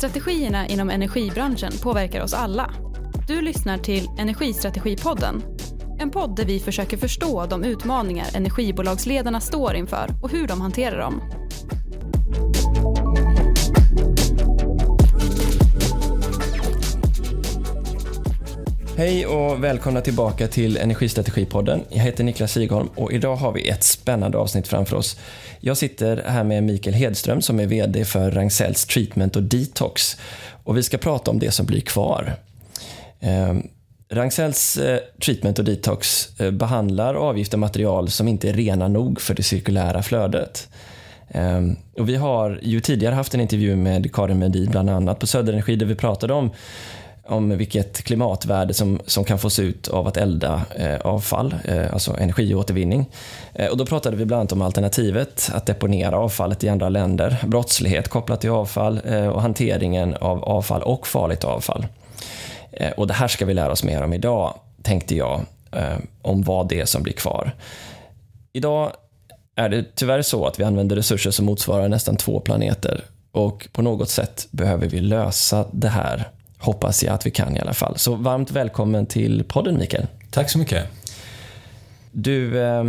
Strategierna inom energibranschen påverkar oss alla. Du lyssnar till Energistrategipodden. En podd där vi försöker förstå de utmaningar energibolagsledarna står inför och hur de hanterar dem. Hej och välkomna tillbaka till Energistrategipodden. Jag heter Niklas Sigholm och idag har vi ett spännande avsnitt framför oss. Jag sitter här med Mikael Hedström som är VD för Ragn-Sells Treatment och Detox och vi ska prata om det som blir kvar. Eh, Ragn-Sells eh, Treatment och Detox eh, behandlar avgifter och material som inte är rena nog för det cirkulära flödet. Eh, och vi har ju tidigare haft en intervju med Karin Medin bland annat på Söderenergi där vi pratade om om vilket klimatvärde som, som kan fås ut av att elda eh, avfall, eh, alltså energiåtervinning. Eh, och då pratade vi bland annat om alternativet att deponera avfallet i andra länder, brottslighet kopplat till avfall eh, och hanteringen av avfall och farligt avfall. Eh, och det här ska vi lära oss mer om idag, tänkte jag, eh, om vad det är som blir kvar. Idag är det tyvärr så att vi använder resurser som motsvarar nästan två planeter och på något sätt behöver vi lösa det här Hoppas jag att vi kan i alla fall. Så varmt välkommen till podden Mikael. Tack så mycket. Du, eh,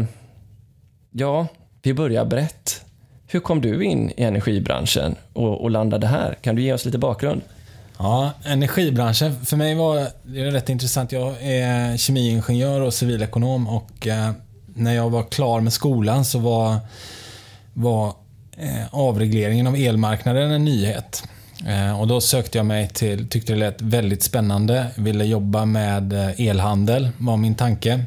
ja, vi börjar brett. Hur kom du in i energibranschen och, och landade här? Kan du ge oss lite bakgrund? Ja, energibranschen för mig var det rätt intressant. Jag är kemiingenjör och civilekonom och eh, när jag var klar med skolan så var, var eh, avregleringen av elmarknaden en nyhet. Eh, och då sökte jag mig till, tyckte det lät väldigt spännande, ville jobba med eh, elhandel, var min tanke.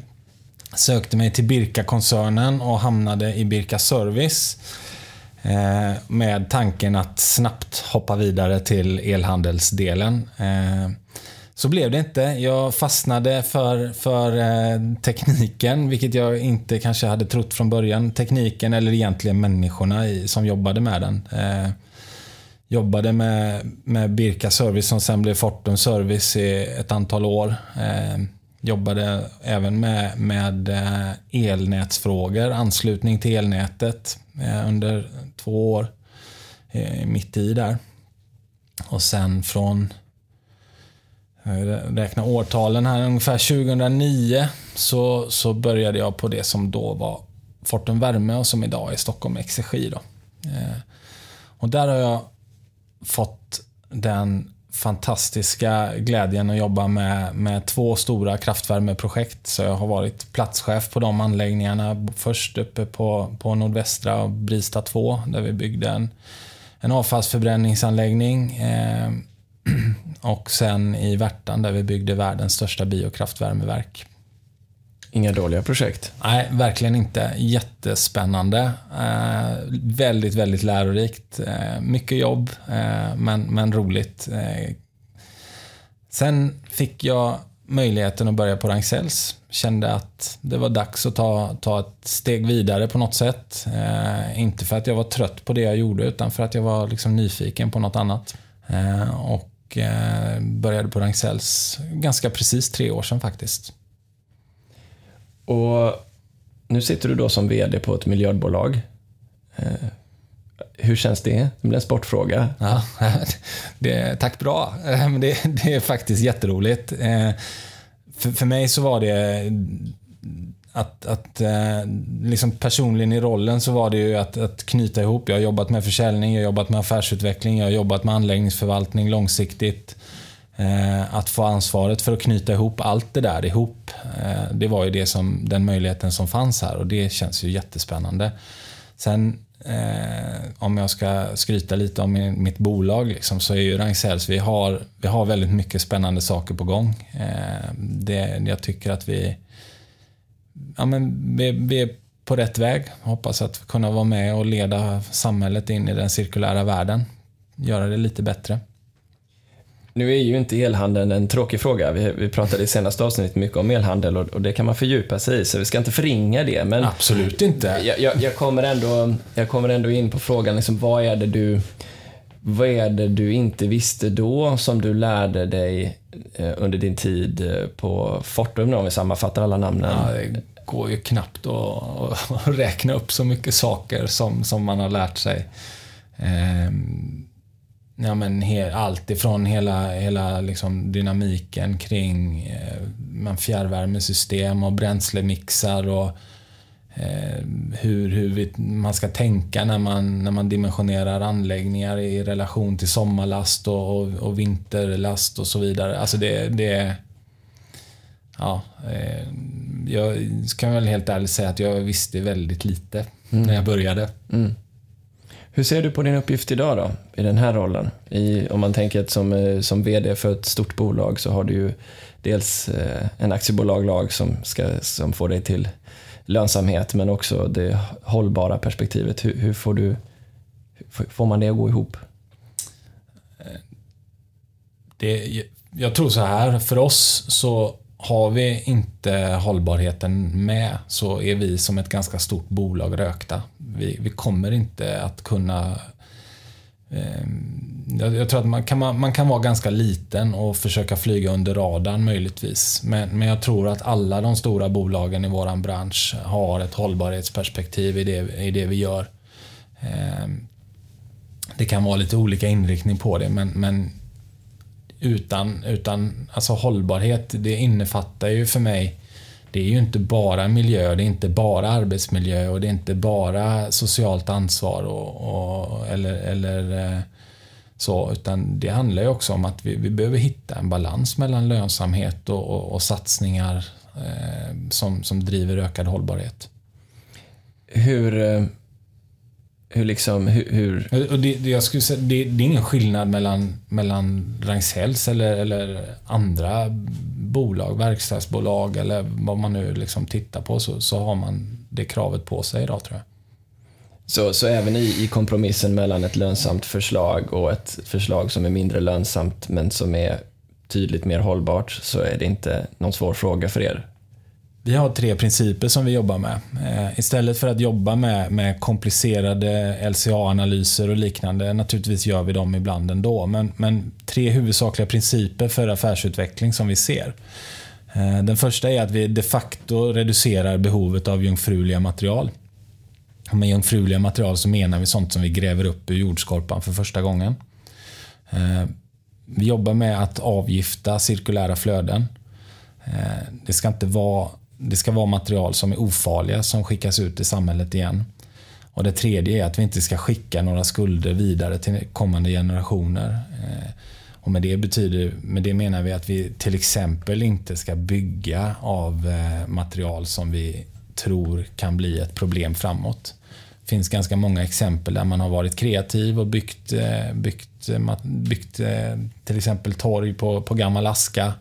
Sökte mig till Birka-koncernen och hamnade i Birka Service. Eh, med tanken att snabbt hoppa vidare till elhandelsdelen. Så blev det inte. Jag fastnade för, för tekniken, vilket jag inte kanske hade trott från början. Tekniken eller egentligen människorna som jobbade med den jobbade med, med Birka Service som sen blev Fortum Service i ett antal år. Eh, jobbade även med, med eh, elnätsfrågor, anslutning till elnätet eh, under två år. Eh, mitt i där. Och sen från eh, räkna årtalen här, ungefär 2009 så, så började jag på det som då var Fortum Värme och som idag är Stockholm Exergi. Då. Eh, och där har jag fått den fantastiska glädjen att jobba med, med två stora kraftvärmeprojekt. Så jag har varit platschef på de anläggningarna. Först uppe på, på nordvästra Brista 2 där vi byggde en, en avfallsförbränningsanläggning. Eh, och sen i Värtan där vi byggde världens största biokraftvärmeverk. Inga dåliga projekt. Nej, verkligen inte. Jättespännande. Eh, väldigt, väldigt lärorikt. Eh, mycket jobb, eh, men, men roligt. Eh, sen fick jag möjligheten att börja på Ragn-Sells. Kände att det var dags att ta, ta ett steg vidare på något sätt. Eh, inte för att jag var trött på det jag gjorde, utan för att jag var liksom nyfiken på något annat. Eh, och eh, började på Ragn-Sells ganska precis tre år sedan faktiskt. Och nu sitter du då som VD på ett miljardbolag. Eh, hur känns det? Det blir en sportfråga. Ja, det, tack bra. Eh, det, det är faktiskt jätteroligt. Eh, för, för mig så var det att, att liksom personligen i rollen så var det ju att, att knyta ihop. Jag har jobbat med försäljning, jag har jobbat med affärsutveckling, jag har jobbat med anläggningsförvaltning långsiktigt. Eh, att få ansvaret för att knyta ihop allt det där ihop. Eh, det var ju det som, den möjligheten som fanns här och det känns ju jättespännande. Sen eh, om jag ska skryta lite om mitt bolag liksom, så är ju Ragn-Sells, vi har, vi har väldigt mycket spännande saker på gång. Det, jag tycker att vi, ja, men vi, vi är på rätt väg. Hoppas att kunna vara med och leda samhället in i den cirkulära världen. Göra det lite bättre. Nu är ju inte elhandeln en tråkig fråga. Vi, vi pratade i senaste avsnittet mycket om elhandel och, och, det kan man fördjupa sig i, så vi ska inte förringa det. Men Absolut inte. Jag, jag, jag, kommer, ändå, jag kommer ändå in på frågan, liksom, vad är det du vad är det du inte visste då som du lärde dig eh, under din tid eh, på Fortum, om vi sammanfattar alla namnen? Ja, det går ju knappt att, att räkna upp så mycket saker som, som man har lärt sig. Ehm ja, men he, allt ifrån hela, hela liksom dynamiken kring eh, man fjärrvärmesystem och bränslemixar och eh, hur, hur vi, man ska tänka när man, när man dimensionerar anläggningar i relation till sommarlast och, och, och vinterlast och så vidare. Alltså det, det Ja, eh, jag kan väl helt ärligt säga att jag visste väldigt lite mm. när jag började. Mm. Hur ser du på din uppgift idag då, i den här rollen? I, om man tänker att som, eh, som VD för ett stort bolag så har du ju dels eh, en aktiebolaglag som, ska, som får dig till lönsamhet men också det hållbara perspektivet. Hur, hur får, du, får man det att gå ihop? Eh, det, jag tror så här, för oss så har vi inte hållbarheten med så är vi som ett ganska stort bolag rökta. Vi, vi kommer inte att kunna eh, jag, jag, tror att man kan, man, man, kan vara ganska liten och försöka flyga under radarn möjligtvis. Men, men jag tror att alla de stora bolagen i vår bransch har ett hållbarhetsperspektiv i det, i det vi gör. Eh, det kan vara lite olika inriktning på det men, men utan, utan alltså hållbarhet, det innefattar ju för mig det är ju inte bara miljö, det är inte bara arbetsmiljö och det är inte bara socialt ansvar och, och eller, eller eh, så, utan det handlar ju också om att vi, vi behöver hitta en balans mellan lönsamhet och, och, och satsningar eh, som, som driver ökad hållbarhet. Hur eh, hur liksom, hur... hur... Och det, det, jag skulle säga, det, det, är ingen skillnad mellan, mellan Ragn-Sells eller, eller andra bolag, verkstadsbolag eller vad man nu liksom tittar på så, så har man det kravet på sig idag tror jag. Så, så även i, i kompromissen mellan ett lönsamt förslag och ett förslag som är mindre lönsamt men som är tydligt mer hållbart så är det inte någon svår fråga för er? Vi har tre principer som vi jobbar med. Eh, istället för att jobba med, med komplicerade LCA-analyser och liknande, naturligtvis gör vi dem ibland ändå, men, men tre huvudsakliga principer för affärsutveckling som vi ser. Eh, den första är att vi de facto reducerar behovet av jungfruliga material. Med jungfruliga material så menar vi sånt som vi gräver upp ur jordskorpan för första gången. Eh, vi jobbar med att avgifta cirkulära flöden. Det ska inte vara det ska vara material som är ofarliga som skickas ut i samhället igen. Och Det tredje är att vi inte ska skicka några skulder vidare till kommande generationer. Eh, och med det, betyder, med det menar vi att vi till exempel inte ska bygga av eh, material som vi tror kan bli ett problem framåt. Det finns ganska många exempel där man har varit kreativ och byggt, eh, byggt, byggt till exempel torg på, på gammal aska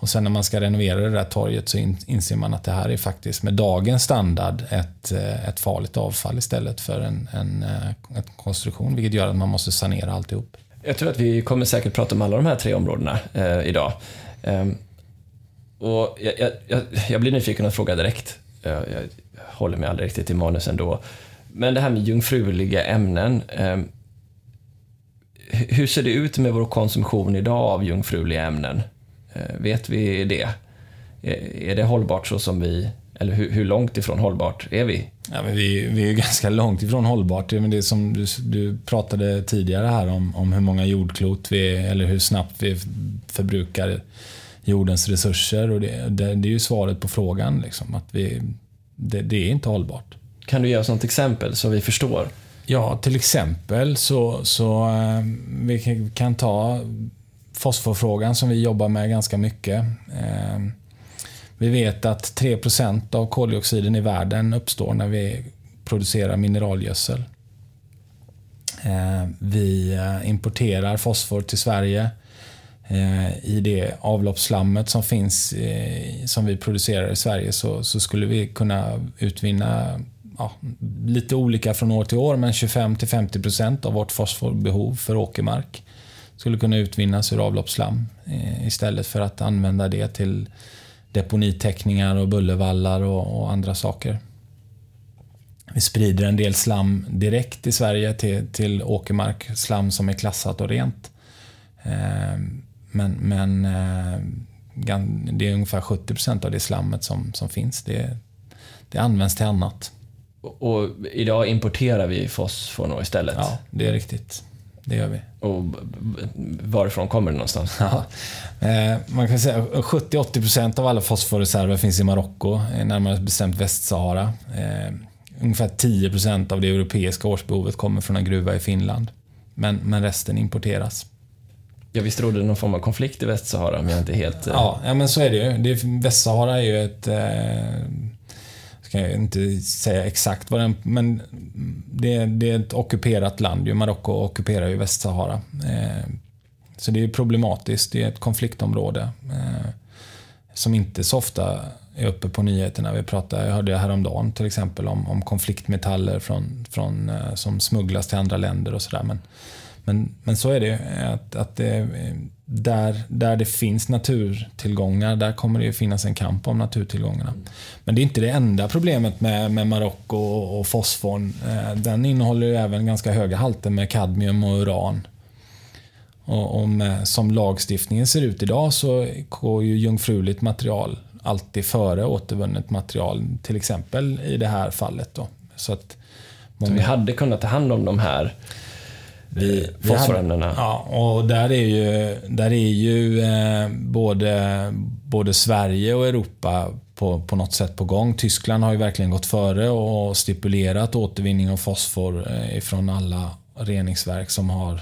och sen när man ska renovera det där torget så inser man att det här är faktiskt med dagens standard ett, eh, ett farligt avfall istället för en, en, eh, en konstruktion, vilket gör att man måste sanera alltihop. Jag tror att vi kommer säkert prata om alla de här tre områdena eh, idag. Um, och jag, jag, jag, blir nyfiken och frågar direkt. Jag, jag håller mig aldrig riktigt i manus ändå. Men det här med jungfruliga ämnen. Eh, hur ser det ut med vår konsumtion idag av jungfruliga ämnen? Eh, vet vi det? Är det hållbart så som vi eller hur, hur, långt ifrån hållbart är vi? Ja, men vi, vi är ganska långt ifrån hållbart. Men det som du, du pratade tidigare här om, om hur många jordklot vi, eller hur snabbt vi förbrukar jordens resurser. Och det, det, det är ju svaret på frågan. Liksom, att vi, det, det, är inte hållbart. Kan du ge oss något exempel så vi förstår? Ja, till exempel så, så eh, vi kan ta fosforfrågan som vi jobbar med ganska mycket. Ehm, vi vet att 3% av koldioxiden i världen uppstår när vi producerar mineralgödsel. Ehm, vi eh, importerar fosfor till Sverige. Eh, I det avloppsslammet som finns eh, som vi producerar i Sverige så, så skulle vi kunna utvinna ja, lite olika från år till år men 25 till 50 procent av vårt fosforbehov för åkermark skulle kunna utvinnas ur avloppsslam eh, istället för att använda det till deponitäckningar och bullervallar och, och, andra saker. Vi sprider en del slam direkt i Sverige till, till åkermark, slam som är klassat och rent. Eh, men, men eh, det är ungefär 70% av det slammet som, som finns. Det, det används till annat. Och, och idag importerar vi fosfor istället? Ja, det är riktigt. Det gör vi. Och varifrån kommer det någonstans? Ja. Eh, man kan säga 70-80% av alla fosforreserver finns i Marocko, eh, närmare bestämt Västsahara. Eh, ungefär 10% av det europeiska årsbehovet kommer från en gruva i Finland. Men, men resten importeras. Jag visst råder det någon form av konflikt i Västsahara, men jag är inte helt... eh, Ja, ja men så är det ju. Det Västsahara är ju ett kan jag inte säga exakt vad den... Men det, det är ett ockuperat land. ju. Marocko ockuperar ju Västsahara. Eh, så det är problematiskt. Det är ett konfliktområde. Eh, som inte så ofta är uppe på nyheterna. Vi pratade, jag hörde häromdagen till exempel om, om konfliktmetaller från, från, eh, som smugglas till andra länder och sådär. Men, men, men så är det. Att, att det, där, där det finns naturtillgångar, där kommer det ju finnas en kamp om naturtillgångarna. Men det är inte det enda problemet med, med Marocko och, och fosforn. Eh, Den innehåller ju även ganska höga halter med kadmium och uran. Och om, som lagstiftningen ser ut idag så går ju jungfruligt material alltid före återvunnet material. Till exempel i det här fallet. Då. Så att Så vi hade kunnat ta hand om de här vi, eh, fosforämnena. Ja, och där är ju, där är ju eh, både, både Sverige och Europa på, på något sätt på gång. Tyskland har ju verkligen gått före och stipulerat återvinning av fosfor eh, ifrån alla reningsverk som har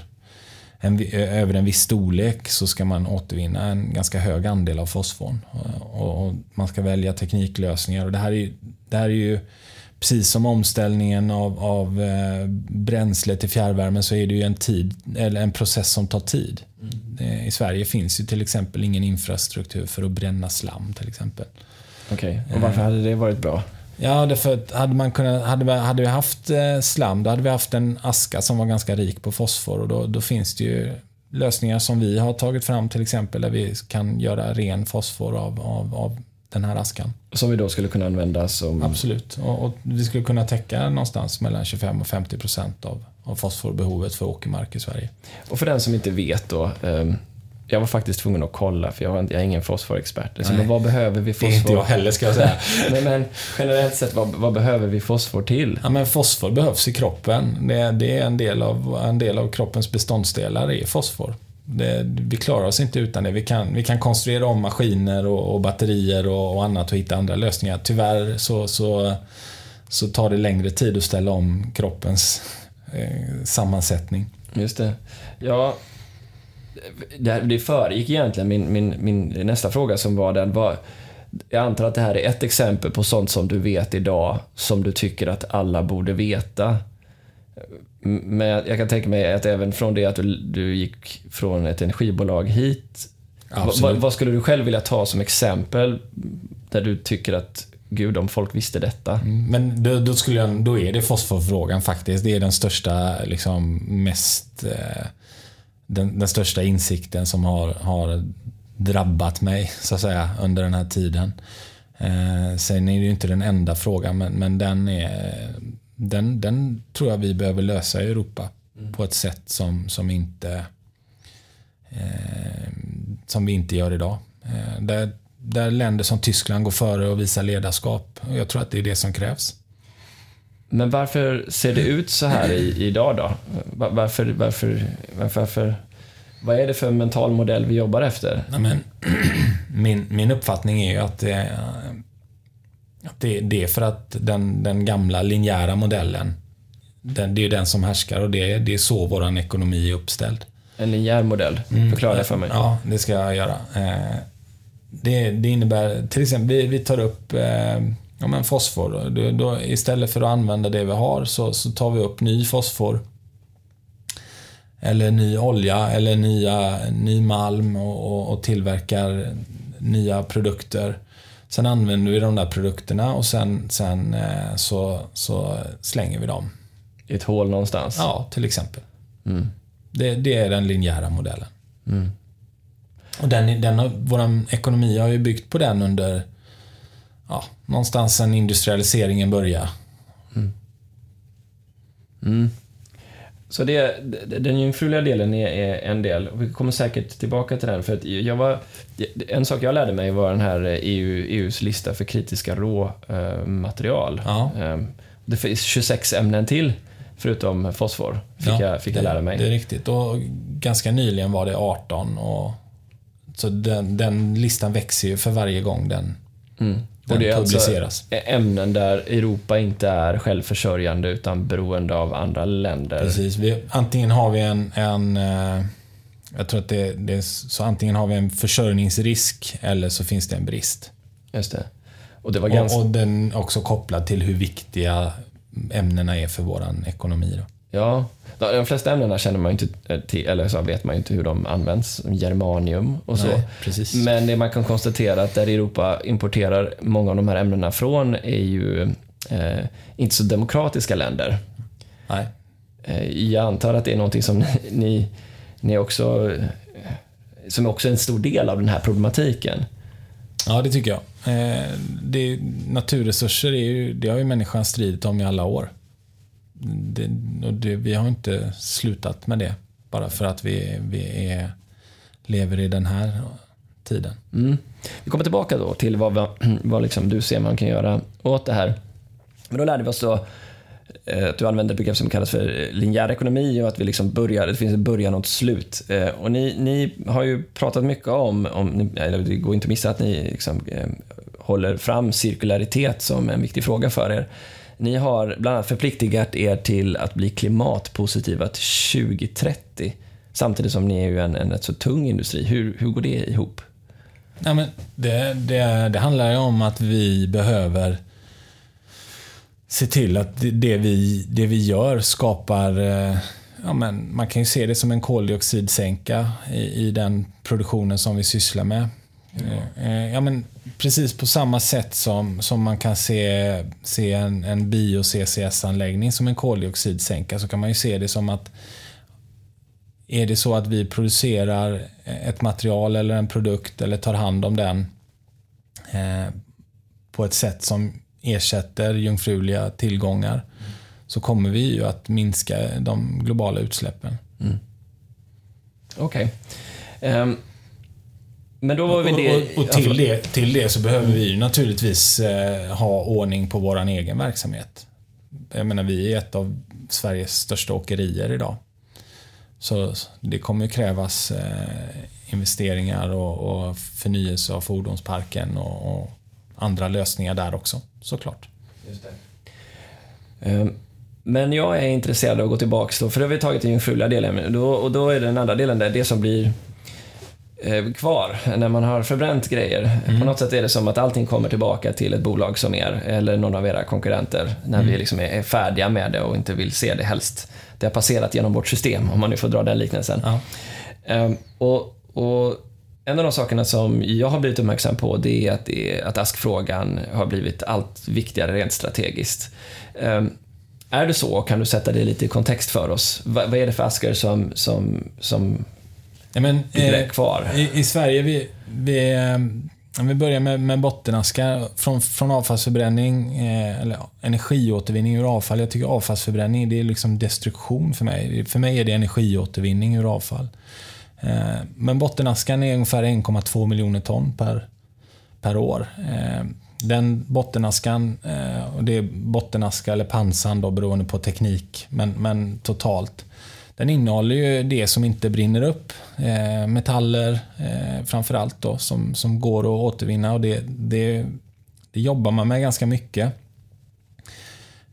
en, vi- över en viss storlek så ska man återvinna en ganska hög andel av fosforn. Och, och man ska välja tekniklösningar. Och det, här är, det här är ju precis som omställningen av, av eh, bränsle till fjärrvärme så är det ju en, tid, eller en process som tar tid. Eh, I Sverige finns ju till exempel ingen infrastruktur för att bränna slam till exempel. Okej, och varför hade det varit bra? Ja, därför att hade, man kunnat, hade, vi, hade vi haft eh, slam, då hade vi haft en aska som var ganska rik på fosfor och då, då finns det ju lösningar som vi har tagit fram till exempel där vi kan göra ren fosfor av, av, av den här askan. Som vi då skulle kunna använda som... Absolut. Och, och vi skulle kunna täcka någonstans mellan 25 och 50 procent av, av fosforbehovet för åkermark i Sverige. Och för den som inte vet då. ehm, jag var faktiskt tvungen att kolla, för jag, inte- jag är ingen fosforexpert. Så Nej. men vad behöver vi fosfor? Det är inte jag heller ska jag säga. Nej, men generellt sett, vad, vad behöver vi fosfor till? Ja, men fosfor behövs i kroppen. Det, det är en del, av, en del av kroppens beståndsdelar är fosfor. Det, vi klarar oss inte utan det. Vi kan, vi kan konstruera om maskiner och, och batterier och, och annat och hitta andra lösningar. Tyvärr så, så, så tar det längre tid att ställa om kroppens eh, sammansättning. Just det. Ja, det, här- det föregick egentligen min, min, min nästa fråga som var den. Var, jag antar att det här är ett exempel på sånt som du vet idag som du tycker att alla borde veta. Men jag kan tänka mig att även från det att du, du gick från ett energibolag hit. vad, vad, vad skulle du själv vilja ta som exempel där du tycker att gud om folk visste detta? Men då, då, skulle jag, då är det fosforfrågan faktiskt. Det är den största, liksom mest... Eh, den, den största insikten som har, har drabbat mig, så att säga, under den här tiden. Eh, sen är det ju inte den enda frågan, men, men den, är, den, den tror jag vi behöver lösa i Europa på ett sätt som, som inte eh, som vi inte gör idag. Eh, där, där länder som Tyskland går före och visar ledarskap. Och jag tror att det är det som krävs. Men varför ser det ut så här i, idag då? Va- Varför, varför, varför, varför, vad är det för mental modell vi jobbar efter? Ja, men, min, min uppfattning är ju att, att det, det är för att den, den gamla linjära modellen, den, det är den som härskar och det, det är så vår ekonomi är uppställd. En linjär modell. Förklara det för mig. Ja, det ska jag göra. Eh, Det, det innebär, till exempel, vi, vi tar upp eh, ja, men fosfor. Då, då, istället för att använda det vi har så, så tar vi upp ny fosfor. Eller ny olja eller nya, ny malm och, och, och tillverkar nya produkter. Sen använder vi de där produkterna och sen, sen eh, så, så slänger vi dem. I ett hål någonstans. Ja, till exempel. Det, det är den linjära modellen. Och den, den vår ekonomi har ju byggt på den under ja, någonstans sen industrialiseringen började. Så det, den jungfruliga delen är, är en del. Och vi kommer säkert tillbaka till den. För att jag var, en sak jag lärde mig var den här EU, EUs lista för kritiska råmaterial. Ja. Ehm, Det finns 26 ämnen till. Förutom fosfor, fick, Ja, jag, fick det, jag lära mig. Det är riktigt. Och ganska nyligen var det 18. Och, så den, den listan växer ju för varje gång den, Mm. Den Och det är publiceras. alltså ämnen där Europa inte är självförsörjande utan beroende av andra länder. Precis. Vi, antingen har vi en, en eh, jag tror att det, det så antingen har vi en försörjningsrisk eller så finns det en brist. Just det. Och det var ganska... Och, och den också kopplad till hur viktiga ämnena är för vår ekonomi. Då. Ja, de flesta ämnena känner man inte till, eller så vet man inte hur de används. Germanium och så. Nej. Men det man kan konstatera att där Europa importerar många av de här ämnena från är ju eh, inte så demokratiska länder. Nej. Eh, jag antar att det är någonting som ni, ni också, eh, som är också en stor del av den här problematiken. Ja, det tycker jag. Eh, det, naturresurser är ju, det har ju människan stridit om i alla år. Det, och det, vi har inte slutat med det bara för att vi, vi är, lever i den här tiden. Mm. Vi kommer tillbaka då till vad, vad, vad liksom du ser man kan göra åt det här. Men då lärde vi oss då eh, att du använder ett begrepp som kallas för eh, linjär ekonomi och att vi liksom börjar, det finns en början och ett slut. Eh, och ni, ni har ju pratat mycket om, om eller det går inte att missa att ni liksom, eh, håller fram cirkularitet som en viktig fråga för er. Ni har bland annat förpliktigat er till att bli klimatpositiva till 2030 samtidigt som ni är ju en, en rätt så tung industri. Hur, hur går det ihop? Ja, men det, det, det handlar ju om att vi behöver se till att det, det, vi, det vi gör skapar... Eh, ja, men man kan ju se det som en koldioxidsänka i, i den produktionen som vi sysslar med. Eh, eh, ja, men precis på samma sätt som, som man kan se, se en, en bio-CCS-anläggning som en koldioxidsänka så kan man ju se det som att är det så att vi producerar ett material eller en produkt eller tar hand om den eh, på ett sätt som ersätter jungfruliga tillgångar så kommer vi ju att minska de globala utsläppen. Mm. Okej. Ehm, men då var vi Och, det... och, och till, det, till det så behöver vi ju naturligtvis eh, ha ordning på vår egen verksamhet. Jag menar, vi är ett av Sveriges största åkerier idag. Så det kommer ju krävas eh, investeringar och, och förnyelse av fordonsparken och, och andra lösningar där också, såklart. Ehm, Men jag är intresserad av att gå tillbaka då, för då har vi tagit den jungfruliga delen. Då, och då är den andra delen där, det som blir kvar när man har förbränt grejer. På något sätt är det som att allting kommer tillbaka till ett bolag som er, eller någon av era konkurrenter, när vi liksom är, är färdiga med det och inte vill se det helst. Det har passerat genom vårt system, om man nu får dra den liknelsen. Ja. Ehm, och, och en av de sakerna som jag har blivit uppmärksam på det är att, det att askfrågan har blivit allt viktigare rent strategiskt. Ehm, är det så? Kan du sätta det lite i kontext för oss? Va, vad är det för askar som, som, som Ja, men, eh, kvar? I, I Sverige, vi, vi, eh, vi börjar med, med bottenaskar från, från avfallsförbränning, eh, eller ja, energiåtervinning ur avfall. Jag tycker avfallsförbränning det är liksom destruktion för mig. För mig är det energiåtervinning ur avfall. Eh, men bottenaskan är ungefär 1,2 miljoner ton per, per år. Eh, den bottenaskan, eh, och det är bottenaska eller pansand då, beroende på teknik, men, men totalt. Den innehåller ju det som inte brinner upp. Eh, metaller eh, framförallt då, som, som går att återvinna. Och det, det, det jobbar man med ganska mycket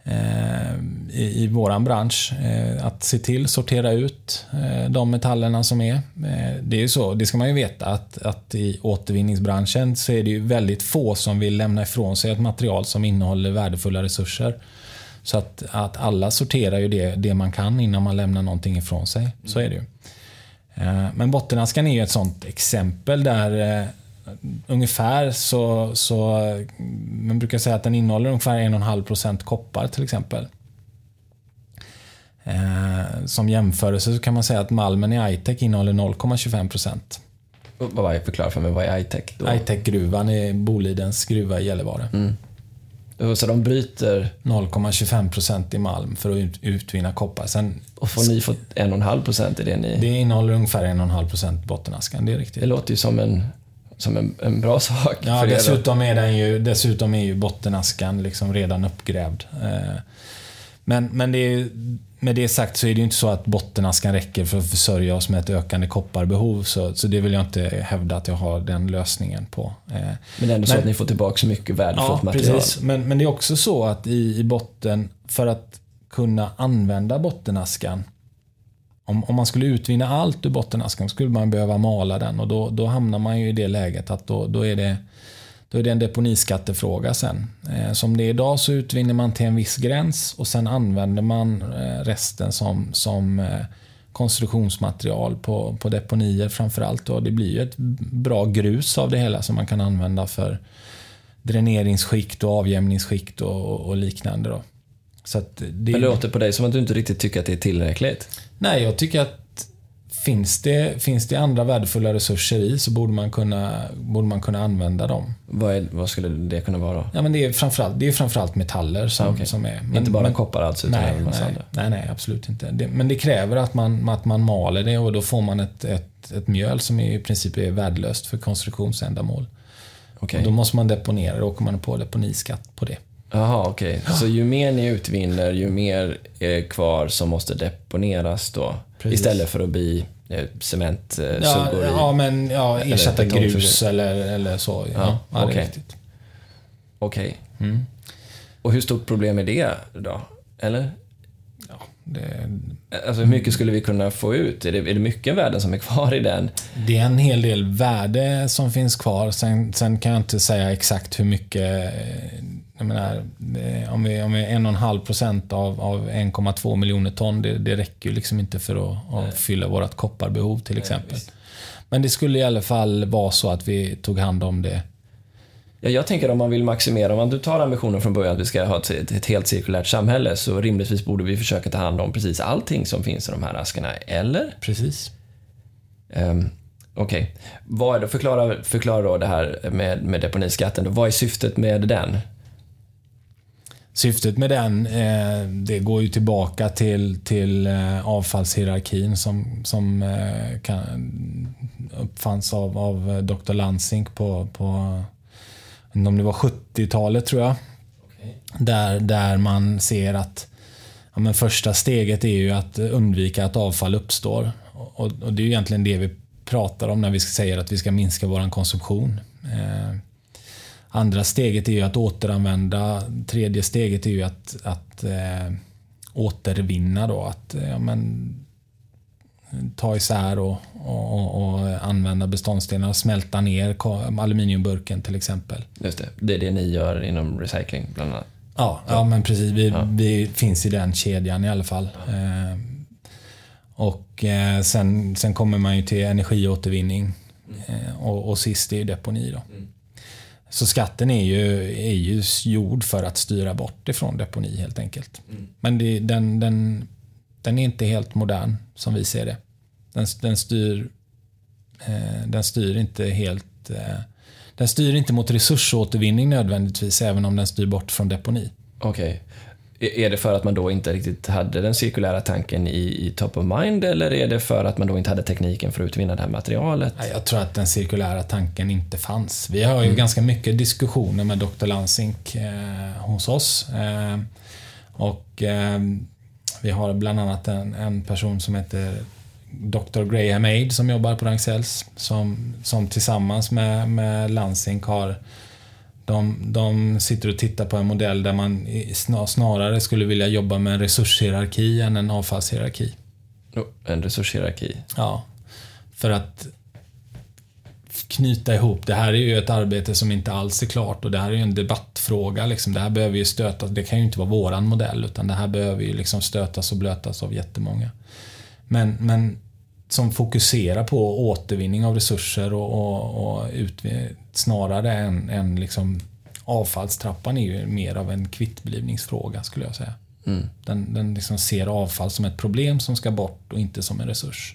eh, i, i våran bransch. Eh, att se till, sortera ut eh, de metallerna som är. Eh, det är ju så, det ska man ju veta att, att i återvinningsbranschen så är det ju väldigt få som vill lämna ifrån sig ett material som innehåller värdefulla resurser. Så att, att alla sorterar ju det, det man kan innan man lämnar någonting ifrån sig. Så är det ju. Eh, Men bottenaskan är ju ett sånt exempel där eh, ungefär så, så man brukar säga att den innehåller ungefär 1,5% koppar till exempel. Eh, Som jämförelse så kan man säga att malmen i Aitek innehåller 0,25%. Och Vad var jag förklara för mig, vad är I-tech då? Aitek-gruvan är Bolidens gruva i Gällivare. Och Så de bryter 0,25% i malm för att ut- utvinna koppar. Sen, och får ni fått en och en halv procent i det ni... det innehåller ungefär 1,5% bottenaskan, det är riktigt. Det låter ju som en, som en, en bra sak Ja, för er. då. dessutom är, den ju, dessutom är ju bottenaskan liksom redan uppgrävd. Eh, Men, men det är, med det sagt så är det ju inte så att bottenaskan räcker för att försörja oss med ett ökande kopparbehov. Så, så det vill jag inte hävda att jag har den lösningen på. Eh, Men det är ändå så att ni får tillbaka så mycket värdefullt Ja, material. precis. Men, men det är också så att i, i botten, för att kunna använda bottenaskan om, om man skulle utvinna allt ur bottenaskan skulle man behöva mala den och då, då hamnar man ju i det läget att då, då, är, det, då är det en deponiskattefråga sen. Eh, som det är idag så utvinner man till en viss gräns och sen använder man eh, resten som, som eh, konstruktionsmaterial på, på deponier framförallt. Det blir ju ett bra grus av det hela som man kan använda för dräneringsskikt och avjämningsskikt och, och liknande. Då. Så det, Men låter på dig som att du inte riktigt tycker att det är tillräckligt. Nej, jag tycker att finns det, finns det andra värdefulla resurser i så borde man kunna, borde man kunna använda dem. Vad, är, vad skulle det kunna vara? Ja, men det, är framförallt, det är framförallt metaller som, Ah, okej. som är... inte bara koppar alltså, nej, nej, nej, nej, absolut inte. Det, men det kräver att man, att man maler det och då får man ett, ett, ett mjöl som i princip är värdelöst för konstruktionsändamål. Okej. Och då måste man deponera, då åker man på deponiskatt på det. Jaha, okej. Så ju mer ni utvinner, ju mer är kvar som måste deponeras då? Precis. Istället för att bli cement, eh, Ja, i? ja, men ja, Eller ersätta betongförsök. grus eller, eller så. Ja, Ja, okej. riktigt. Okej. Mm. Och hur stort problem är det då? Eller? Ja, det, Alltså hur mycket skulle vi kunna få ut? Är det, är det mycket värden som är kvar i den? Det är en hel del värde som finns kvar. Sen, sen kan jag inte säga exakt hur mycket... eh, Jag menar, det- om vi, om vi är en och en halv procent av, av 1,2 miljoner ton, det, det räcker ju liksom inte för att, att fylla vårt kopparbehov till exempel. Men det skulle i alla fall vara så att vi tog hand om det. Ja, jag tänker om man vill maximera, om du tar ambitionen från början att vi ska ha ett, ett, ett helt cirkulärt samhälle så rimligtvis borde vi försöka ta hand om precis allting som finns i de här askarna, eller? Precis. Um, Okej. Vad är det, förklara, förklara då det här med, med deponiskatten. Då. Vad är syftet med den? Syftet med den, eh, det går ju tillbaka till, till eh, avfallshierarkin som, som eh, kan, uppfanns av, av eh, Dr. Lansing på, på om det var 70-talet tror jag. Där, där man ser att ja, men första steget är ju att undvika att avfall uppstår. Och, och det är ju egentligen det vi pratar om när vi säger att vi ska minska vår konsumtion. Eh, Andra steget är ju att återanvända. Tredje steget är ju att, att eh, återvinna. Då, att eh, ja, men, ta isär och, och, och, och använda beståndsdelarna. Smälta ner aluminiumburken till exempel. Just det, det är det ni gör inom recycling, bland annat. Ja, ja men precis. Vi, Ja. vi finns i den kedjan i alla fall. Eh, och eh, sen, sen kommer man ju till energiåtervinning. Eh, och, och sist är ju deponi. Då. Så skatten är ju, är ju gjord för att styra bort ifrån deponi helt enkelt. Men det, den, den, den är inte helt modern som vi ser det. Den, den, styr, eh, den styr inte helt eh, den styr inte mot resursåtervinning nödvändigtvis, även om den styr bort från deponi. Okej. Är är det för att man då inte riktigt hade den cirkulära tanken i, i top of mind eller är det för att man då inte hade tekniken för att utvinna det här materialet? Jag tror att den cirkulära tanken inte fanns. Vi har ju ganska mycket diskussioner med Dr. Lansink eh, hos oss. Eh, och eh, Vi har bland annat en, en person som heter Dr. Graham Aid som jobbar på Ragn-Sells som, som tillsammans med, med Lansink har de, de sitter och tittar på en modell där man snarare skulle vilja jobba med en resurshierarki än en avfallshierarki. En resurshierarki. Ja, för att knyta ihop. Det här är ju ett arbete som inte alls är klart och det här är ju en debattfråga. Liksom. Det här behöver ju stötas. Det kan ju inte vara våran modell utan det här behöver ju liksom stötas och blötas av jättemånga. Men, men som fokuserar på återvinning av resurser och, och, och utvi- snarare än, än liksom avfallstrappan är ju mer av en kvittblivningsfråga skulle jag säga. Mm. Den, den liksom ser avfall som ett problem som ska bort och inte som en resurs.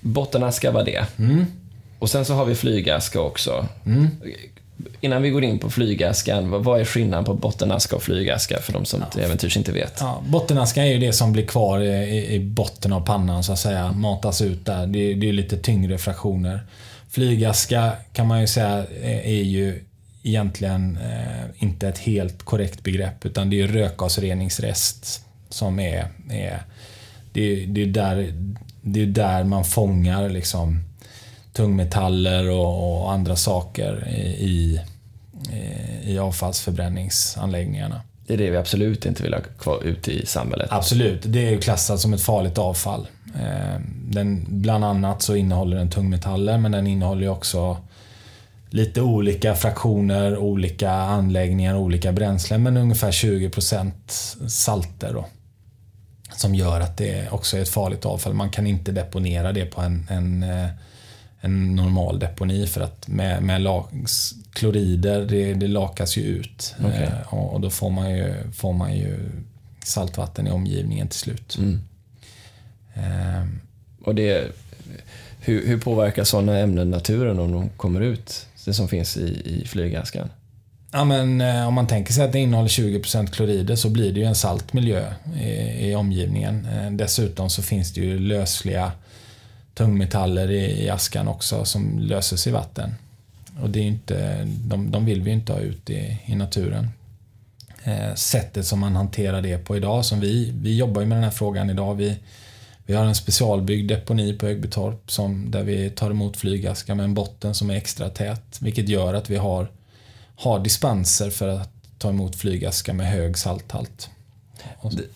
Bottenaska var det. Mm. Och sen så har vi flygaska också. Innan vi går in på flygaskan, vad- är skillnaden på bottenaska och flygaska för de som till äventyrs inte vet? Ja, bottenaskan är ju det som blir kvar i, i- i botten av pannan så att säga. Matas ut där. Det, det är lite tyngre fraktioner. Flygaska kan man ju säga är ju egentligen eh, inte ett helt korrekt begrepp utan det är rökgasreningsrest som är, är det, det är där, det är där man fångar liksom tungmetaller och, och andra saker i, i, i avfallsförbränningsanläggningarna. Det är det vi absolut inte vill ha kvar ute i samhället. Absolut, det är ju klassat som ett farligt avfall. Eh, den, bland annat så innehåller den tungmetaller men den innehåller också lite olika fraktioner, olika anläggningar, olika bränslen men ungefär 20% salter. Då, som gör att det också är ett farligt avfall. Man kan inte deponera det på en, en, eh, en normal deponi för att med, med lags, klorider, det, det lakas ju ut. Okay. Eh, och, då får man, ju, får man ju saltvatten i omgivningen till slut. Mm. Ehm, och det, hur, hur påverkar sådana ämnen naturen om de kommer ut? Det som finns i, i flygaskan? Ja, men, eh, om man tänker sig att det innehåller 20% klorider så blir det ju en salt miljö i, i omgivningen. Eh, dessutom så finns det ju lösliga tungmetaller i, i askan också som löses i vatten. Och det är inte, de, de vill vi inte ha ut i, i naturen. Eh, sättet som man hanterar det på idag, som vi, vi jobbar ju med den här frågan idag. Vi, vi har en specialbyggd deponi på Högbytorp som, där vi tar emot flygaska med en botten som är extra tät. Vilket gör att vi har, har dispenser för att ta emot flygaska med hög salthalt.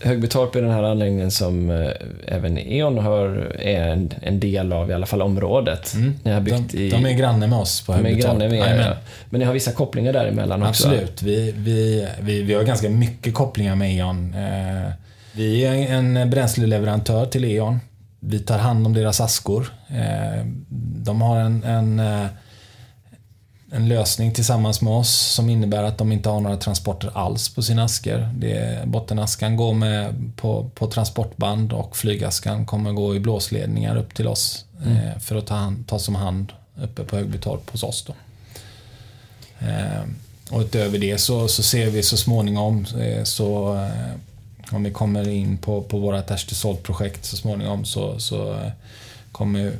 Högbytorp är den här anläggningen som eh, även E.ON har, är en, en, del av, i alla fall området. Mm. Ni har byggt de, i, de är granne med oss på Högbytorp. Med, ja. Men ni har vissa kopplingar däremellan också? Absolut. Vi, vi, vi, vi har ganska mycket kopplingar med E.ON. Eh, vi är en bränsleleverantör till E.ON. Vi tar hand om deras askor. Eh, de har en, en, eh, en, lösning tillsammans med oss som innebär att de inte har några transporter alls på sina askor. Det, bottenaskan går med på, på transportband och flygaskan kommer gå i blåsledningar upp till oss mm. Eh, för att ta hand, tas om hand uppe på Högbytorp hos oss. Då. Och utöver det så, så ser vi så småningom så om vi kommer in på, på vårt Ashton-projekt så småningom så, så eh, kommer,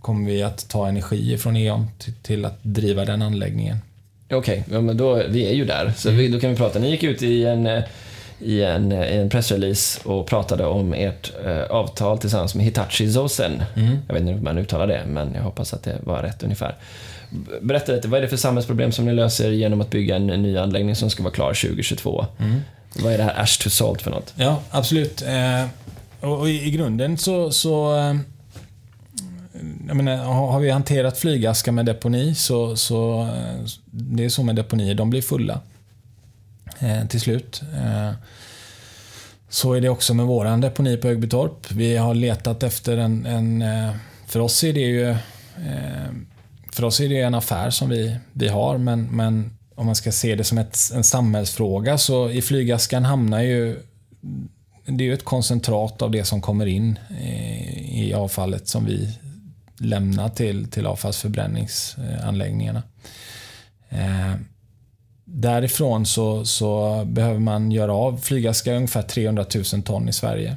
kommer vi att ta energi från E.ON till, till att driva den anläggningen. Okej, okay, ja, men då, vi är ju där. Så vi, då kan vi prata. Ni gick ut i en, eh, i en, i en pressrelease och pratade om ert eh, avtal tillsammans med Hitachi Zosen. Mm. Jag vet inte hur man uttalar det, men jag hoppas att det var rätt ungefär. Berätta lite, vad är det för samhällsproblem som ni löser genom att bygga en ny anläggning som ska vara klar 2022? Mm. Vad är det här Ash to Salt för något? Ja, absolut. Eh, och, i, grunden så, så eh, jag menar, har vi hanterat flygaska med deponi så, så eh, det är så med deponier, de blir fulla eh, till slut. Eh, så är det också med våran deponi på Högbytorp. Vi har letat efter en, en för oss är det ju för oss är det en affär som vi, vi har men, men om man ska se det som ett, en samhällsfråga, så i flygaskan hamnar ju det är ju ett koncentrat av det som kommer in i, i avfallet som vi lämnar till, till avfallsförbränningsanläggningarna. Eh, därifrån så, så behöver man göra av flygaska ungefär 300 000 ton i Sverige.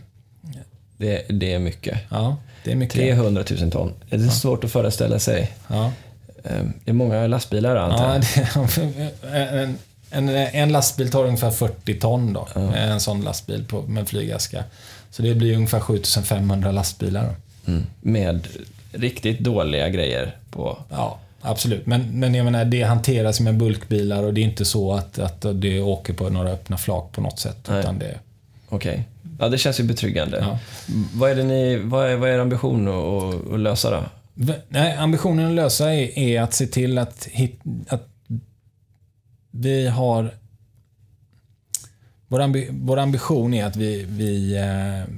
Det, det är mycket. Ja, det är mycket. 300 000 ton. Det är ja. svårt att föreställa sig. Ja. Ehm, det är många lastbilar antar jag? en, en, lastbil tar ungefär 40 ton då. Ja. En sån lastbil på, med flygaska. Så det blir ungefär 7500 lastbilar. Mm. Med riktigt dåliga grejer på? Ja, absolut. Men, men jag menar, det hanteras med bulkbilar och det är inte så att, att det åker på några öppna flak på något sätt. Utan det... Okej. Okay. Ja, det känns ju betryggande. Ja. Vad, är det ni, vad, är, vad är er ambition att, att lösa då? Nej, ambitionen att lösa är, är att se till att, hit, att vi har... Vår, ambi, vår ambition är att vi, vi, eh,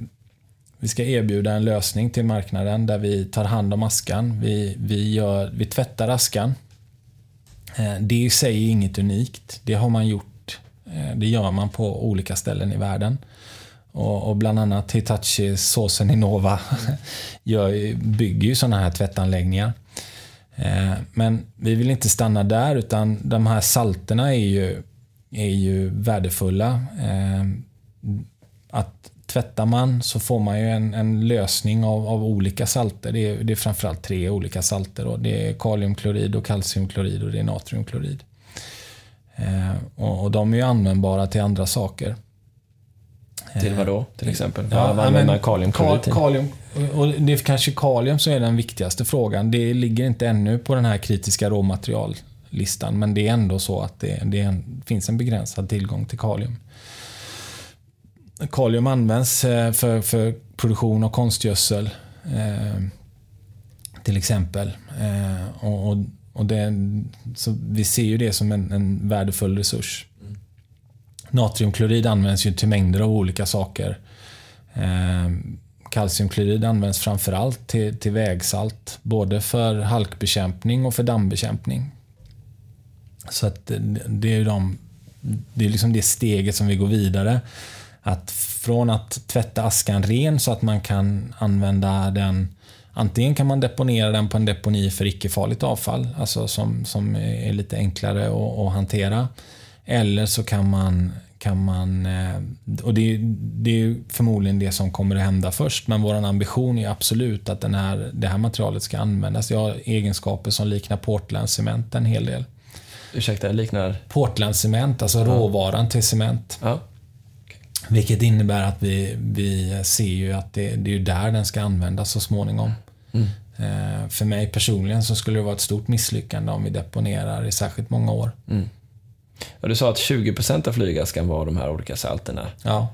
vi ska erbjuda en lösning till marknaden där vi tar hand om askan. Vi, vi, gör, vi tvättar askan. Eh, det i sig är inget unikt. Det har man gjort. Eh, det gör man på olika ställen i världen. Och, och bland annat Hitachi Såsen Innova gör, bygger ju sådana här tvättanläggningar. Eh, men vi vill inte stanna där utan de här salterna är ju, är ju värdefulla. Eh, att tvättar man så får man ju en, en lösning av, av olika salter. Det är, det är framförallt tre olika salter. Då. Det är kaliumklorid, och kalciumklorid och det är natriumklorid. Eh, och, och de är ju användbara till andra saker. Till vad då, till exempel? Ja, vad använder kaliumklorid Ka- till? kalium, och det är kanske kalium som är den viktigaste frågan. Det ligger inte ännu på den här kritiska råmateriallistan, men det är ändå så att det, det en, finns en begränsad tillgång till kalium. Kalium används eh, för, för produktion av konstgödsel, eh, till exempel. Eh, och, och, och det, så vi ser ju det som en, en värdefull resurs. Natriumklorid används ju till mängder av olika saker. Ehm, kalciumklorid används framförallt till, till vägsalt, både för halkbekämpning och för dammbekämpning. Så att det, det är ju de, det är liksom det steget som vi går vidare. Att från att tvätta askan ren så att man kan använda den Antingen kan man deponera den på en deponi för icke-farligt avfall, alltså som, som är lite enklare att, att hantera. Eller så kan man, kan man eh, och det, det är förmodligen det som kommer att hända först, men vår ambition är absolut att den här, det här materialet ska användas. Det har egenskaper som liknar Portland-cement en hel del. Ursäkta, liknar... Portland-cement, alltså råvaran till cement. Ja. Vilket innebär att vi, vi ser ju att det, det är där den ska användas så småningom. Mm. Eh, för mig personligen så skulle det vara ett stort misslyckande om vi deponerar i särskilt många år. Mm. Och du sa att 20% av flygaskan var de här olika salterna. Ja,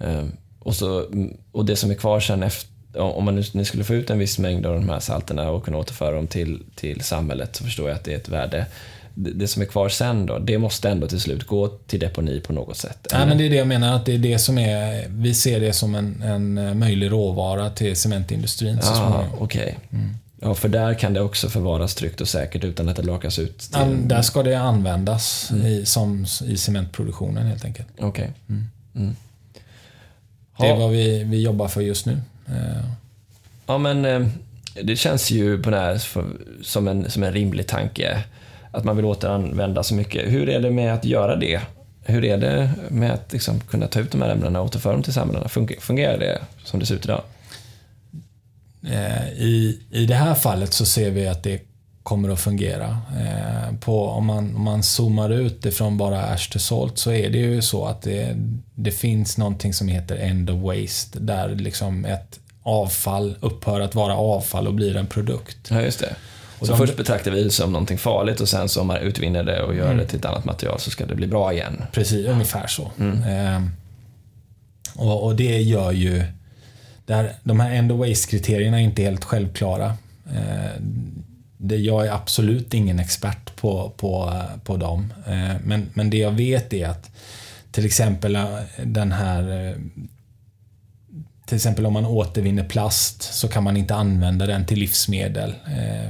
Ehm, och, så, och det som är kvar sen efter om man nu skulle få ut en viss mängd av de här salterna och kunna återföra dem till, till samhället så förstår jag att det är ett värde. Det, det som är kvar sen då, det måste ändå till slut gå till deponi på något sätt? Nej, men det är det jag menar. Att det är det som är, vi ser det som en, en möjlig råvara till cementindustrin så Ah, småningom. okej. Ja, för där kan det också förvaras tryggt och säkert utan att det lakas ut till... Ja, där ska det användas i, som, i cementproduktionen helt enkelt. Okej. Mm. Det är vad vi, vi jobbar för just nu. Eh, Ja, men eh, det känns ju på det här som, en, som en rimlig tanke. Att man vill återanvända så mycket. Hur är det med att göra det? Hur är det med att liksom, kunna ta ut de här ämnena och återföra dem till samhällena? Fungerar det som det ser ut idag? Eh, I, I det här fallet så ser vi att det kommer att fungera. Eh, på, om, man, om man zoomar ut ifrån bara ash to salt så är det ju så att det, det finns någonting som heter end of waste där liksom ett avfall upphör att vara avfall och blir en produkt. Ja, just det. Och så de- först betraktar vi det som någonting farligt och sen så om man utvinner det och gör det till ett annat material så ska det bli bra igen. Precis, ungefär så. Eh, och, och det gör ju... Där, de här end of waste-kriterierna är inte helt självklara. Eh, det, jag är absolut ingen expert på, på, på dem. Eh, men, men det jag vet är att till exempel eh, den här... Till exempel om man återvinner plast så kan man inte använda den till livsmedel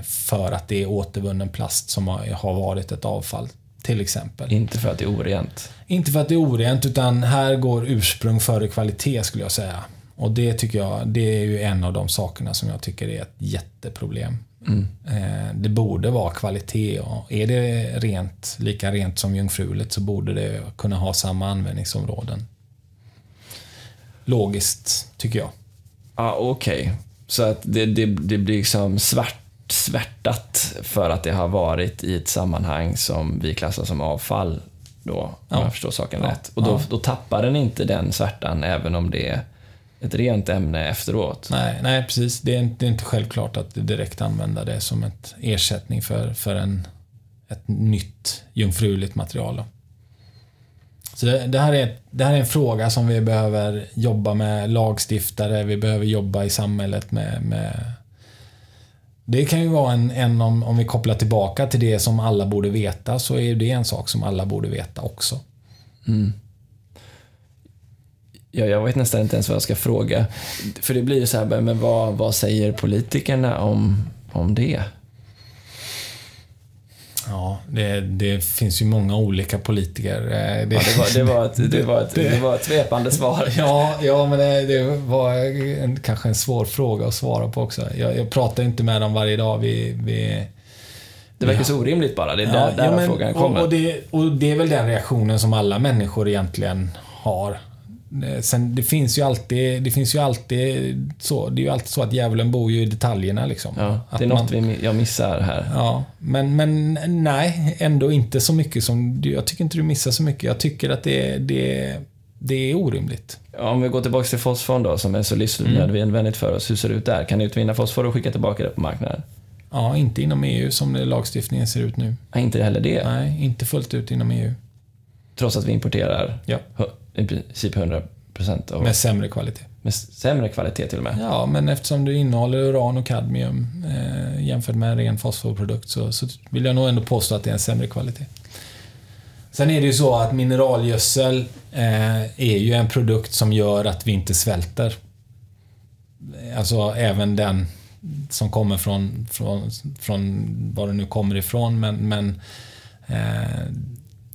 för att det är återvunnen plast som har, har varit ett avfall. Till exempel. Inte för att det är orent. Inte för att det är orent, utan här går ursprung före kvalitet skulle jag säga. Och det tycker jag, det är ju en av de sakerna som jag tycker är ett jätteproblem. Eh, Det borde vara kvalitet och är det rent, lika rent som jungfruligt så borde det kunna ha samma användningsområden. Logiskt, tycker jag. Ja, okej. Så att det, det, det blir liksom svart, svärtat för att det har varit i ett sammanhang som vi klassar som avfall då, om Ja. jag förstår saken Ja. rätt. Och då, Ja. då tappar den inte den svärtan även om det ett rent ämne efteråt. Nej, nej precis. Det är, inte, det är inte självklart att direkt använda det som ett ersättning för, för en, ett nytt jungfruligt material. Då. Så det, det, här är, det här är en fråga som vi behöver jobba med lagstiftare, vi behöver jobba i samhället med, med det kan ju vara en, en om, om vi kopplar tillbaka till det som alla borde veta, så är det en sak som alla borde veta också. Ja, jag vet nästan inte ens vad jag ska fråga. För det blir ju så här, men vad, vad säger politikerna om, om det? Ja, det, det finns ju många olika politiker. Eh, Det, Ja, det, var, det, var ett, det, var ett, det- var ett svepande svar. Ja, ja men det, det var en, kanske en svår fråga att svara på också. Jag, jag pratar inte med dem varje dag. Vi, vi, Det verkar så orimligt bara. Det är där, där men- frågan och, kommer. och, det, och det är väl den reaktionen som alla människor egentligen har. Eh, sen, det finns ju alltid, det finns ju alltid så, det är ju alltid så att djävulen bor ju i detaljerna liksom. Ja, det är något man- vi, jag missar här. Ja, men, men nej, ändå inte så mycket som Jag tycker inte du missar så mycket. Jag tycker att det, det, det är orimligt. Om vi går tillbaka till fosforn då, som är så livsnödvändigt för oss. Hur ser det ut där? Kan ni utvinna fosfor och skicka tillbaka det på marknaden? Ja, inte inom EU som lagstiftningen ser ut nu. Nej, inte heller det. Nej, inte fullt ut inom EU. Trots att vi importerar Ja. I princip 100% av, Med sämre kvalitet. med sämre kvalitet till och med. Ja, men eftersom du innehåller uran och kadmium eh, jämfört med en ren fosforprodukt så, så vill jag nog ändå påstå att det är en sämre kvalitet. Sen är det ju så att mineralgödsel eh, är ju en produkt som gör att vi inte svälter. Alltså även den som kommer från, från, från var det nu kommer ifrån, men, men eh,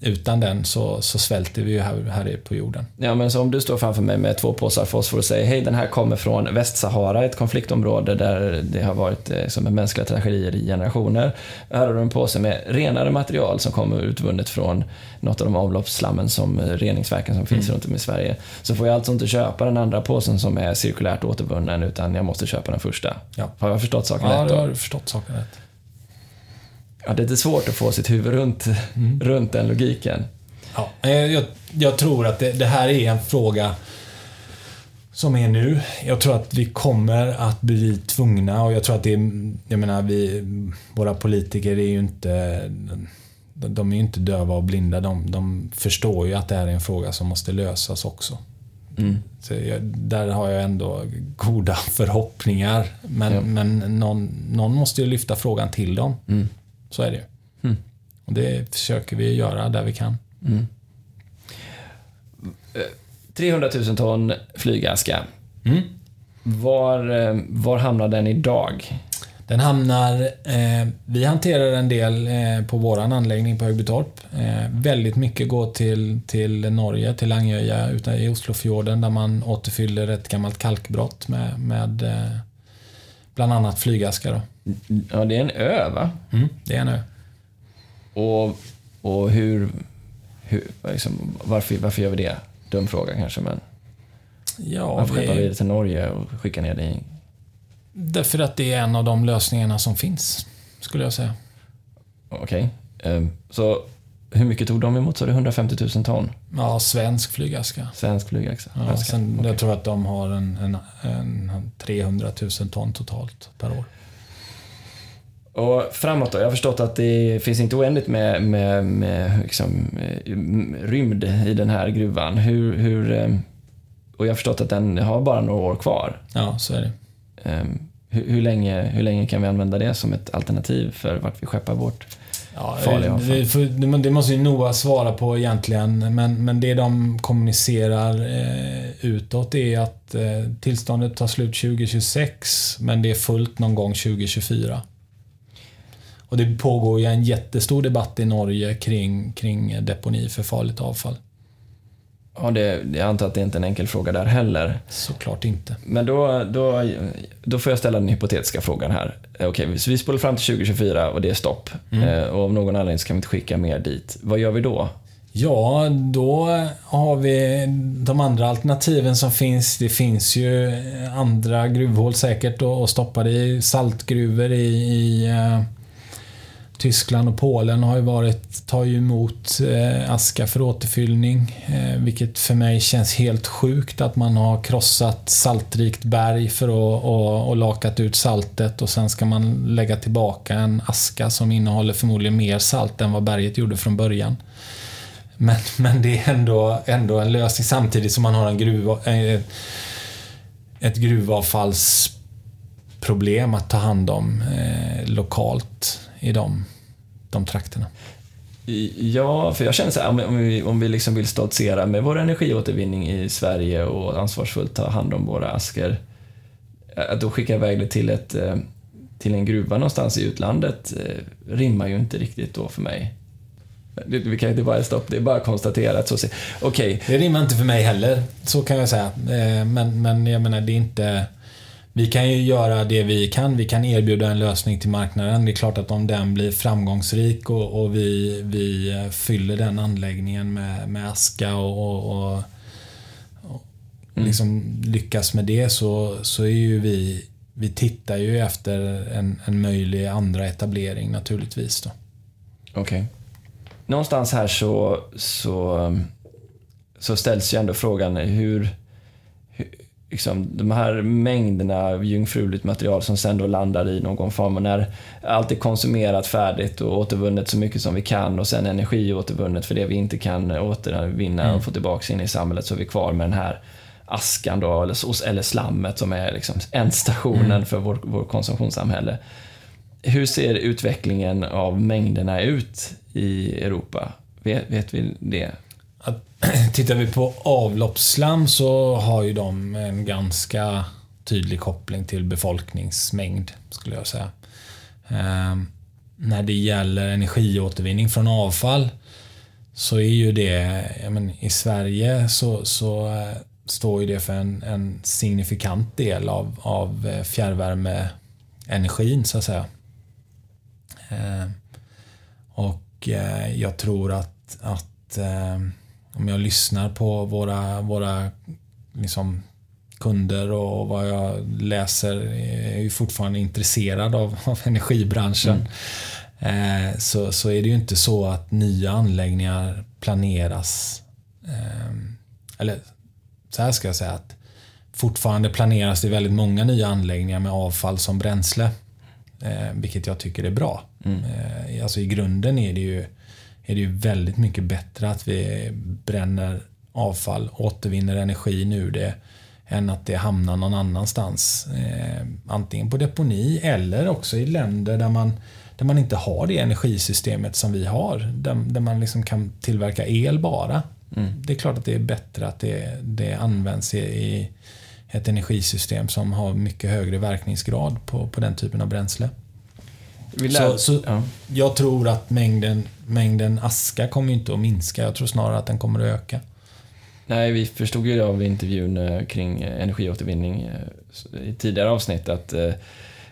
utan den så, så svälter vi ju här, här på jorden. Ja, men så om du står framför mig med två påsar fosfor och säger hej, den här kommer från Västsahara, ett konfliktområde där det har varit som en mänskliga tragedier i generationer. Här har du en påse med renare material som kommer utvunnet från något av de avloppsslammen som eh, reningsverken som finns runt om i Sverige. Så får jag alltså inte köpa den andra påsen som är cirkulärt återvunnen, utan jag måste köpa den första. Ja. Har jag förstått saken Ja, rätt du då? har förstått saken rätt. Ja, det är lite svårt att få sitt huvud runt, runt den logiken. Ja, eh, jag, jag tror att det, det här är en fråga som är nu. Jag tror att vi kommer att bli tvungna och jag tror att det är, jag menar vi, våra politiker är ju inte, de är ju inte döva och blinda. De, de förstår ju att det här är en fråga som måste lösas också. Mm. Så jag, där har jag ändå goda förhoppningar. Men, Ja. men någon, någon måste ju lyfta frågan till dem. Mm. Så är det ju. Mm. Och det försöker vi göra där vi kan. 300 000 ton flygaska. Mm. Var, eh, var hamnar den idag? Den hamnar... Eh, vi hanterar en del eh, på våran anläggning på Högbytorp. Eh, väldigt mycket går till, till Norge, till Langöja utan i Oslofjorden där man återfyller ett gammalt kalkbrott med, med eh, bland annat flygaska. Då. Ja, det är en ö, va? Mm, det är en ö. Och, och hur... hur liksom, varför, varför gör vi det? Dum fråga kanske, men Ja, varför skeppar vi det, till Norge och skickar ner det i... därför att det är en av de lösningarna som finns, skulle jag säga. Okej. Ehm, Så hur mycket tog de emot? Så det 150 000 ton? Ja, svensk flygaska. Svensk flygaska? Ja, sen, Okej. Jag tror att de har en, en, en 300 000 ton totalt per år. Och framåt då? Jag har förstått att det finns inte oändligt med, med, med liksom, eh, rymd i den här gruvan. Hur, hur, eh, och jag har förstått att den har bara några år kvar. Ja, så är det. Ehm, Hur, hur, länge, hur länge kan vi använda det som ett alternativ för vart vi skeppar vårt Ja, farliga det, avfall? för, men det måste ju Noah svara på egentligen, men, men det de kommunicerar eh, utåt är att eh, tillståndet tar slut 2026, men det är fullt någon gång 2024. Och det pågår ju en jättestor debatt i Norge kring, kring deponi för farligt avfall. Ja, det, jag antar att det inte är en enkel fråga där heller. Såklart inte. Men då, då, då får jag ställa den hypotetiska frågan här. Eh, Okej, så vi spolar fram till 2024 och det är stopp. Eh, och av någon anledning så kan vi inte skicka mer dit. Vad gör vi då? Ja, då har vi de andra alternativen som finns. Det finns ju andra gruvhål säkert att stoppa det i. Saltgruvor i, i eh, Tyskland och Polen har ju varit, tar ju emot eh, aska för återfyllning. Eh, vilket för mig känns helt sjukt att man har krossat saltrikt berg för att och, och lakat ut saltet och sen ska man lägga tillbaka en aska som innehåller förmodligen mer salt än vad berget gjorde från början. Men, men det är ändå, ändå en lösning samtidigt som man har en gruva, eh, ett gruvavfallsproblem att ta hand om eh, lokalt i de, de trakterna. Ja, för jag känner så här, om vi, om vi, om vi liksom vill stoltsera med vår energiåtervinning i Sverige och ansvarsfullt ta hand om våra asker, att då skicka iväg det till, ett, eh, till en gruva någonstans i utlandet eh, rimmar ju inte riktigt då för mig. Det, vi kan inte bara stopp, det är bara konstaterat så. Okej, Det rimmar inte för mig heller, så kan jag säga. Eh, Men, men jag menar, det är inte... Vi kan ju göra det vi kan. Vi kan erbjuda en lösning till marknaden. Det är klart att om den blir framgångsrik och, och vi, vi fyller den anläggningen med, med aska och, och, och, mm. liksom lyckas med det så, så är ju vi vi tittar ju efter en, en möjlig andra etablering naturligtvis. Okej. Okay. Någonstans här så, så, så ställs ju ändå frågan hur liksom, de här mängderna jungfruligt material som sen då landar i någon form och när allt är konsumerat färdigt och återvunnet så mycket som vi kan och sen energi återvunnet för det vi inte kan återvinna mm. och få tillbaka in i samhället så är vi kvar med den här askan då, eller, eller slammet som är liksom ändstationen mm. för vår, vår konsumtionssamhälle. Hur ser utvecklingen av mängderna ut i Europa? Vet, vet vi det? Tittar vi på avloppsslam så har ju de en ganska tydlig koppling till befolkningsmängd, skulle jag säga. Eh, när det gäller energiåtervinning från avfall så är ju det, men, i Sverige så, så eh, står ju det för en, en signifikant del av, av eh, fjärrvärmeenergin så att säga. Eh, och eh, jag tror att, att eh, om jag lyssnar på våra, våra liksom, kunder och vad jag läser, är jag ju fortfarande intresserad av, av energibranschen. Mm. Eh, så, så är det ju inte så att nya anläggningar planeras eh, eller så här ska jag säga att fortfarande planeras det väldigt många nya anläggningar med avfall som bränsle. Eh, vilket jag tycker är bra. Mm. Eh, alltså i grunden är det, ju, är det ju väldigt mycket bättre att vi bränner avfall, återvinner energin ur det än att det hamnar någon annanstans. Eh, antingen på deponi eller också i länder där man, där man inte har det energisystemet som vi har. Där, där man liksom kan tillverka el bara. Mm. Det är klart att det är bättre att det, det används i, i ett energisystem som har mycket högre verkningsgrad på, på den typen av bränsle. Så, så ja. Jag tror att mängden, mängden aska kommer inte att minska. Jag tror snarare att den kommer att öka. Nej, vi förstod ju av intervjun eh, kring eh, energiåtervinning eh, i tidigare avsnitt att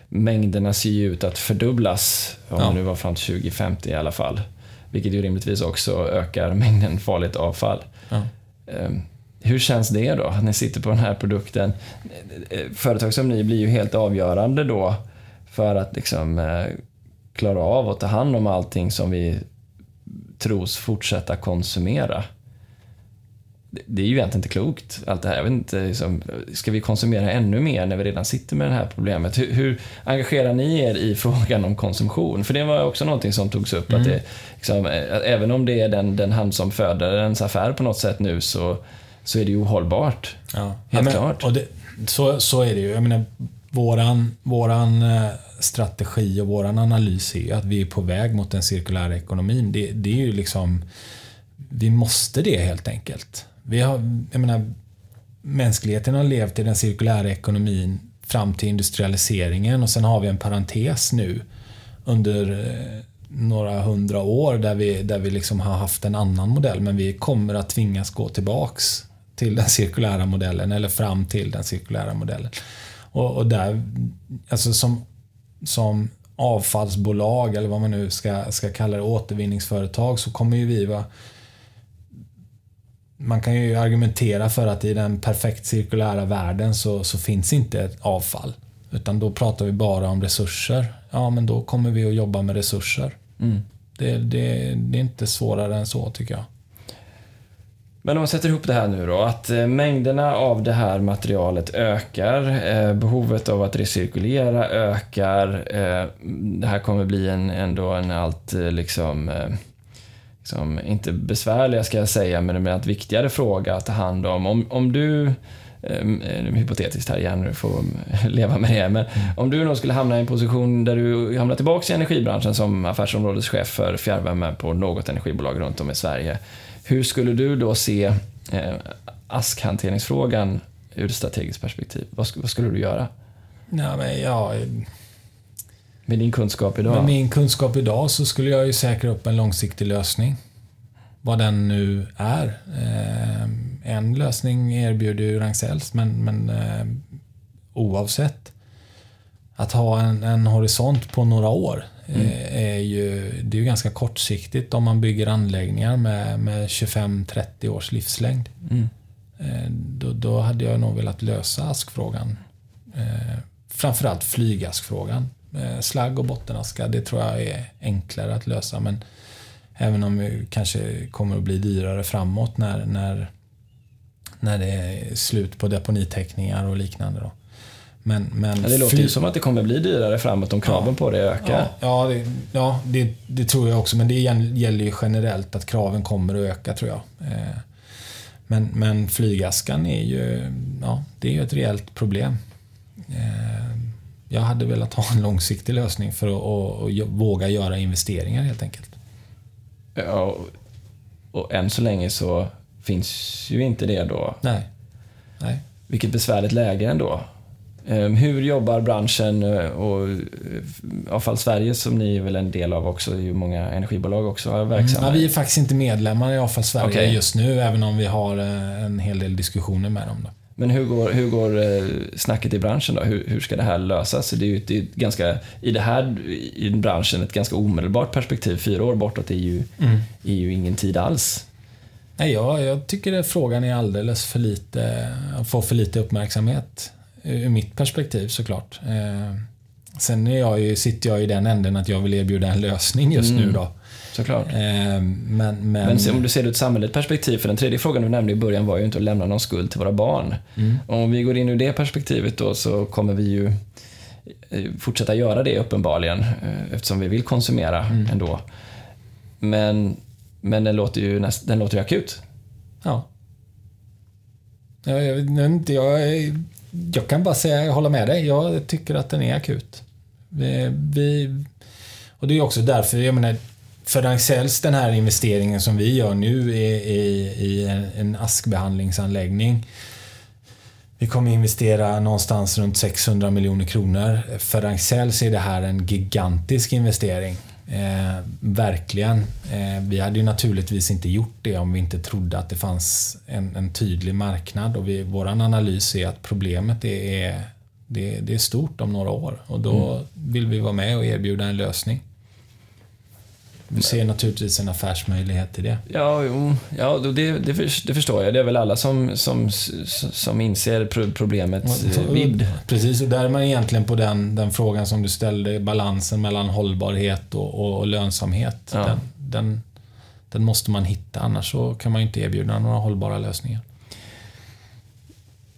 mängderna ser ju ut att fördubblas, om ja. det nu var fram till 2050 i alla fall. Vilket ju rimligtvis också ökar mängden farligt avfall. Ja. Ehm, hur känns det då, att ni sitter på den här produkten? Företag som ni blir ju helt avgörande då för att liksom klara av att ta hand om allting som vi tros fortsätta konsumera det är ju egentligen inte klokt, allt det här. Jag vet inte, liksom, ska vi konsumera ännu mer när vi redan sitter med det här problemet? Hur, hur engagerar ni er i frågan om konsumtion? För det var också någonting som togs upp, mm. att, det, liksom, att även om det är den, den hand som föder ens affär på något sätt nu, så, så är det ju ohållbart. Ja. Helt ja, men, klart. Och det, så, så är det ju. Jag menar, våran, våran eh, strategi och våran analys är ju att vi är på väg mot den cirkulära ekonomin. Det, det är ju liksom... Vi måste det helt enkelt. Vi har, jag menar, mänskligheten har levt i den cirkulära ekonomin fram till industrialiseringen och sen har vi en parentes nu under eh, några hundra år där vi, där vi liksom har haft en annan modell men vi kommer att tvingas gå tillbaks till den cirkulära modellen eller fram till den cirkulära modellen. Och, och där, alltså som, som avfallsbolag eller vad man nu ska, ska kalla det, återvinningsföretag, så kommer ju vi vara man kan ju argumentera för att i den perfekt cirkulära världen så, så finns inte ett avfall. Utan då pratar vi bara om resurser. Ja, men då kommer vi att jobba med resurser. Mm. Det, det, det, är inte svårare än så, tycker jag. Men om man sätter ihop det här nu då, att eh, mängderna av det här materialet ökar, eh, behovet av att recirkulera ökar, eh, det här kommer bli en, ändå en allt liksom liksom, inte besvärliga ska jag säga, men en allt viktigare fråga att ta hand om. Om, om du eh, hypotetiskt här igen, du får leva med det. Men om du nog skulle hamna i en position där du hamnar tillbaka i energibranschen som affärsområdeschef för fjärrvärme på något energibolag runt om i Sverige. Hur skulle du då se eh, askhanteringsfrågan ur ett strategiskt perspektiv? Vad, vad skulle du göra? Ja, men jag med din kunskap idag? Med min kunskap idag så skulle jag ju säkra upp en långsiktig lösning. Vad den nu är. Eh, en lösning erbjuder ju Ragn-Sells, men, men eh, oavsett. Att ha en, en horisont på några år mm. Eh, är ju, det är ju ganska kortsiktigt om man bygger anläggningar med, med 25-30 års livslängd. Mm. Eh, då, då hade jag nog velat lösa askfrågan. Eh, framförallt flygaskfrågan. Eh, slagg och bottenaska, det tror jag är enklare att lösa. Men även om det kanske kommer att bli dyrare framåt när, när, när det är slut på deponitäckningar och liknande. Då. Men, men det låter ju som att det kommer bli dyrare framåt om kraven ja, på det ökar. Ja, ja, det, ja det, det, tror jag också. Men det gäller ju generellt att kraven kommer att öka tror jag. Eh, men, men flygaskan är ju, ja, det är ju ett reellt problem. Eh, jag hade velat ha en långsiktig lösning för att, våga göra investeringar helt enkelt. Ja, och än så länge så finns ju inte det då. Nej. Nej. Vilket besvärligt läge ändå. Ehm, hur jobbar branschen eh, och eh, Avfall Sverige som ni är väl en del av också, det är ju många energibolag också verksamma. Mm, ja, vi är faktiskt inte medlemmar i Avfall Sverige okay. just nu, även om vi har eh, en hel del diskussioner med dem. Då. Men hur går, hur går snacket i branschen då? Hur, hur ska det här lösas? Det är ju det är ganska, i det här i branschen ett ganska omedelbart perspektiv. Fyra år bortåt är ju, mm. är ju ingen tid alls. Nej, jag, jag tycker att frågan är alldeles för lite, får för lite uppmärksamhet ur mitt perspektiv såklart. Eh, sen är jag ju, sitter jag i den änden att jag vill erbjuda en lösning just mm. nu då. Såklart. Eh, men, men... men om du ser det ur ett samhälleligt perspektiv, för den tredje frågan du nämnde i början var ju inte att lämna någon skuld till våra barn. Mm. Om vi går in ur det perspektivet då så kommer vi ju eh, fortsätta göra det uppenbarligen eh, eftersom vi vill konsumera mm. ändå. Men, men den låter ju, näst, den låter ju akut. Ja. Jag, jag, inte, jag jag kan bara säga, jag håller med dig. Jag tycker att den är akut. Vi, vi, och det är också därför, jag menar, för Ragn-Sells, den här investeringen som vi gör nu i, i, i en, en askbehandlingsanläggning. Vi kommer investera någonstans runt 600 miljoner kronor. För Ragn-Sells är det här en gigantisk investering. Eh, verkligen. Eh, vi hade ju naturligtvis inte gjort det om vi inte trodde att det fanns en, en tydlig marknad. Och vi, vår analys är att problemet är, det, det är stort om några år. Och då mm. vill vi vara med och erbjuda en lösning. Vi ser naturligtvis en affärsmöjlighet i det. Ja, jo, ja det, det, förstår jag. Det är väl alla som, som, som inser problemets vidd. Precis, och där är man egentligen på den, den frågan som du ställde, balansen mellan hållbarhet och, och, och lönsamhet. Ja. Den, den, den, måste man hitta, annars så kan man ju inte erbjuda några hållbara lösningar.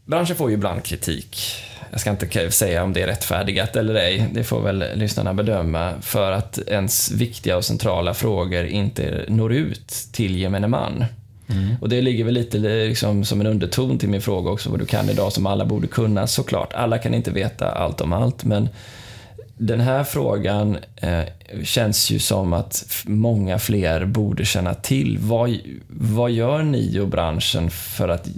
Branschen får ju ibland kritik jag ska inte säga om det är rättfärdigat eller ej, det får väl lyssnarna bedöma, för att ens viktiga och centrala frågor inte når ut till gemene man. Mm. Och det ligger väl lite liksom som en underton till min fråga också, vad du kan idag som alla borde kunna såklart. Alla kan inte veta allt om allt, men den här frågan eh, känns ju som att många fler borde känna till. Vad, vad gör ni och branschen för att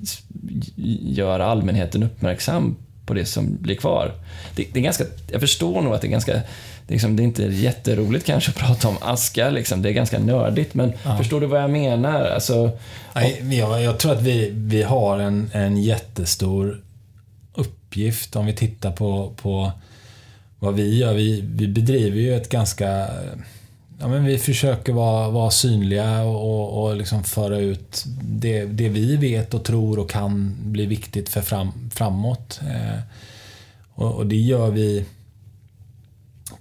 göra allmänheten uppmärksam på det som blir kvar. Det, det är ganska, jag förstår nog att det är ganska det är, liksom, det är inte jätteroligt kanske att prata om aska, liksom. det är ganska nördigt, men ja. förstår du vad jag menar? Alltså, Nej, jag, jag tror att vi, vi har en, en jättestor uppgift om vi tittar på, på vad vi gör. Vi, vi bedriver ju ett ganska ja, men vi försöker vara, vara synliga och, och liksom föra ut det, det vi vet och tror och kan bli viktigt för fram, framåt. Eh, och, och, det gör vi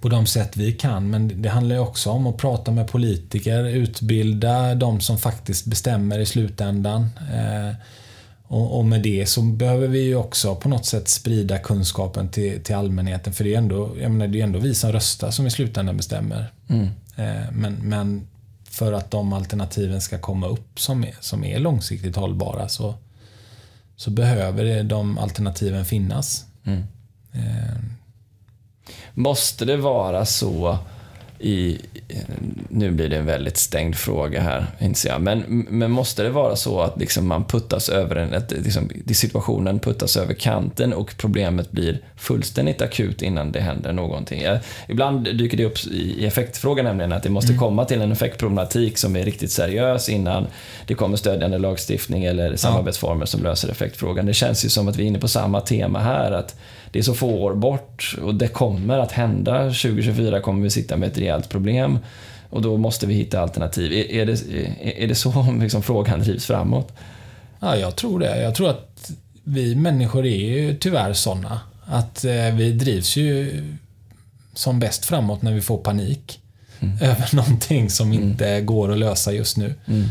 på de sätt vi kan. Men det handlar ju också om att prata med politiker, utbilda de som faktiskt bestämmer i slutändan. Eh, och, och, med det så behöver vi ju också på något sätt sprida kunskapen till, till allmänheten. För det är, ändå, jag menar, det är ändå vi som röstar som i slutändan bestämmer. Mm. Eh, men, men för att de alternativen ska komma upp som är, som är långsiktigt hållbara så, så behöver de alternativen finnas. Mm. Eh. Måste det vara så i, nu blir det en väldigt stängd fråga här, inser jag. Men, men måste det vara så att liksom man puttas över en, att liksom, situationen puttas över kanten och problemet blir fullständigt akut innan det händer någonting? Jag, ibland dyker det upp i effektfrågan nämligen att det måste mm. komma till en effektproblematik som är riktigt seriös innan det kommer stödjande lagstiftning eller samarbetsformer som löser effektfrågan. Det känns ju som att vi är inne på samma tema här. att det är så få år bort och det kommer att hända. 2024 kommer vi sitta med ett rejält problem och då måste vi hitta alternativ. Är, är, det, är, är det så liksom frågan drivs framåt? Ja, jag tror det. Jag tror att vi människor är ju tyvärr sådana. Att eh, vi drivs ju som bäst framåt när vi får panik. Mm. Över någonting som mm. inte går att lösa just nu. Mm.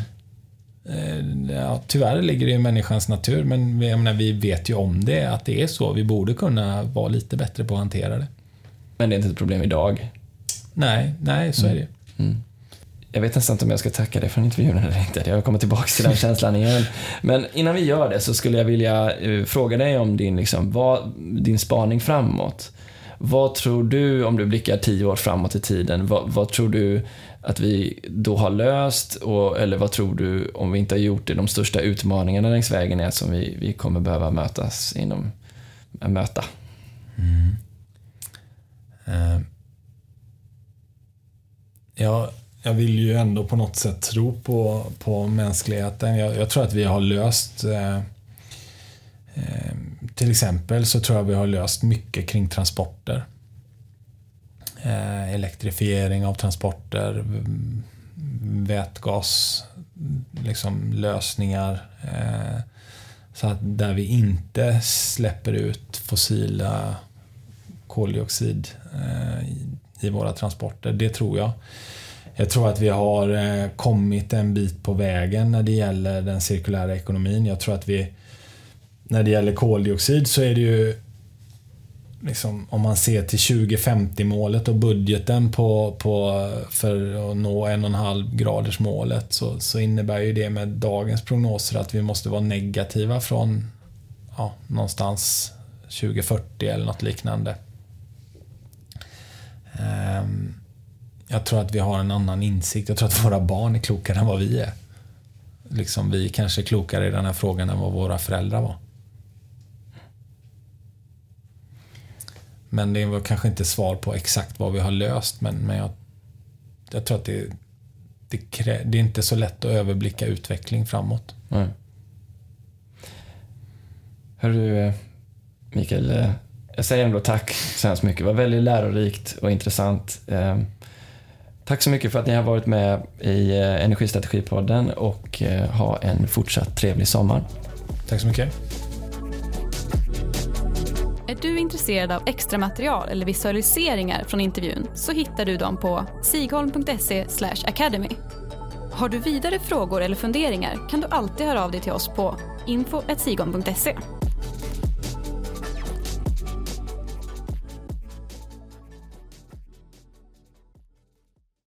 Eh, ja, tyvärr ligger det i människans natur, men vi, menar, vi vet ju om det, att det är så. Vi borde kunna vara lite bättre på att hantera det. Men det är inte ett problem idag? Nej, nej så är det. Mm jag vet nästan inte om jag ska tacka dig för intervjun eller inte. Jag kommer tillbaka till den känslan igen. Men innan vi gör det så skulle jag vilja uh, fråga dig om din, liksom, vad, din spaning framåt. Vad tror du, om du blickar tio år framåt i tiden, vad, vad tror du att vi då har löst? Och, eller vad tror du, om vi inte har gjort det, de största utmaningarna längs vägen är som vi, vi kommer behöva mötas inom, möta? Mm. Uh, jag, jag vill ju ändå på något sätt tro på, på mänskligheten. Jag, jag tror att vi har löst eh, eh, till exempel så tror jag vi har löst mycket kring transporter. Eh, elektrifiering av transporter, vätgas, liksom lösningar. Eh, så att där vi inte släpper ut fossila koldioxid eh, i, våra transporter. Det tror jag. Jag tror att vi har eh, kommit en bit på vägen när det gäller den cirkulära ekonomin. Jag tror att vi, när det gäller koldioxid så är det ju Liksom, om man ser till 2050-målet och budgeten på, på, för att nå 1,5 graders målet så, så innebär ju det med dagens prognoser att vi måste vara negativa från ja, någonstans 2040 eller något liknande. Ehm, jag tror att vi har en annan insikt. Jag tror att våra barn är klokare än vad vi är. Liksom vi kanske är klokare i den här frågan än vad våra föräldrar var. Men det var kanske inte svar på exakt vad vi har löst, men, men jag, jag tror att det, det, det, är inte så lätt att överblicka utveckling framåt. Mm. Hör du, eh, Mikael, eh, jag säger ändå tack så hemskt mycket. Det var väldigt lärorikt och intressant. Eh, Tack så mycket för att ni har varit med i eh, Energistrategipodden och eh, ha en fortsatt trevlig sommar. Tack så mycket. Är du intresserad av extra material eller visualiseringar från intervjun så hittar du dem på sigholm.se academy. Har du vidare frågor eller funderingar kan du alltid höra av dig till oss på info.sigholm.se.